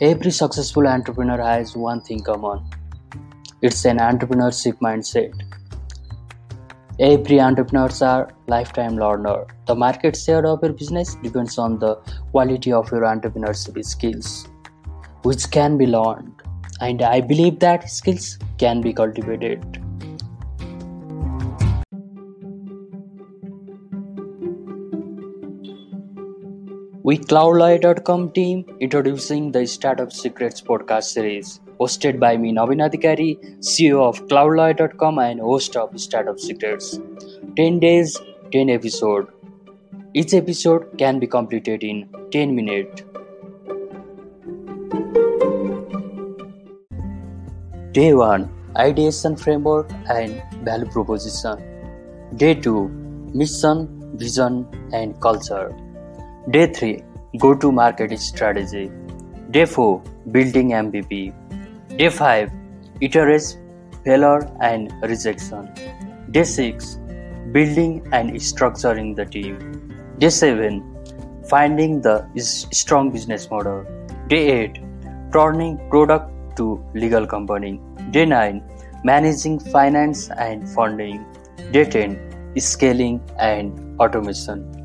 Every successful entrepreneur has one thing common it's an entrepreneurship mindset. Every entrepreneurs are lifetime learner. The market share of your business depends on the quality of your entrepreneurship skills, which can be learned. And I believe that skills can be cultivated. We cloudalya.com team introducing the Startup Secrets podcast series, hosted by me Nabin Adhikari, CEO of cloudalya.com and host of Startup Secrets. 10 days, 10 episode. Each episode can be completed in 10 minutes. Day 1 Ideation Framework and Value Proposition. Day 2 Mission, Vision, and Culture. Day 3 Go to market strategy. Day 4 Building MVP. Day 5 Iterate failure and rejection. Day 6 Building and structuring the team. Day 7 Finding the strong business model. Day 8 Turning product to legal company. Day 9 Managing finance and funding. Day 10 Scaling and automation.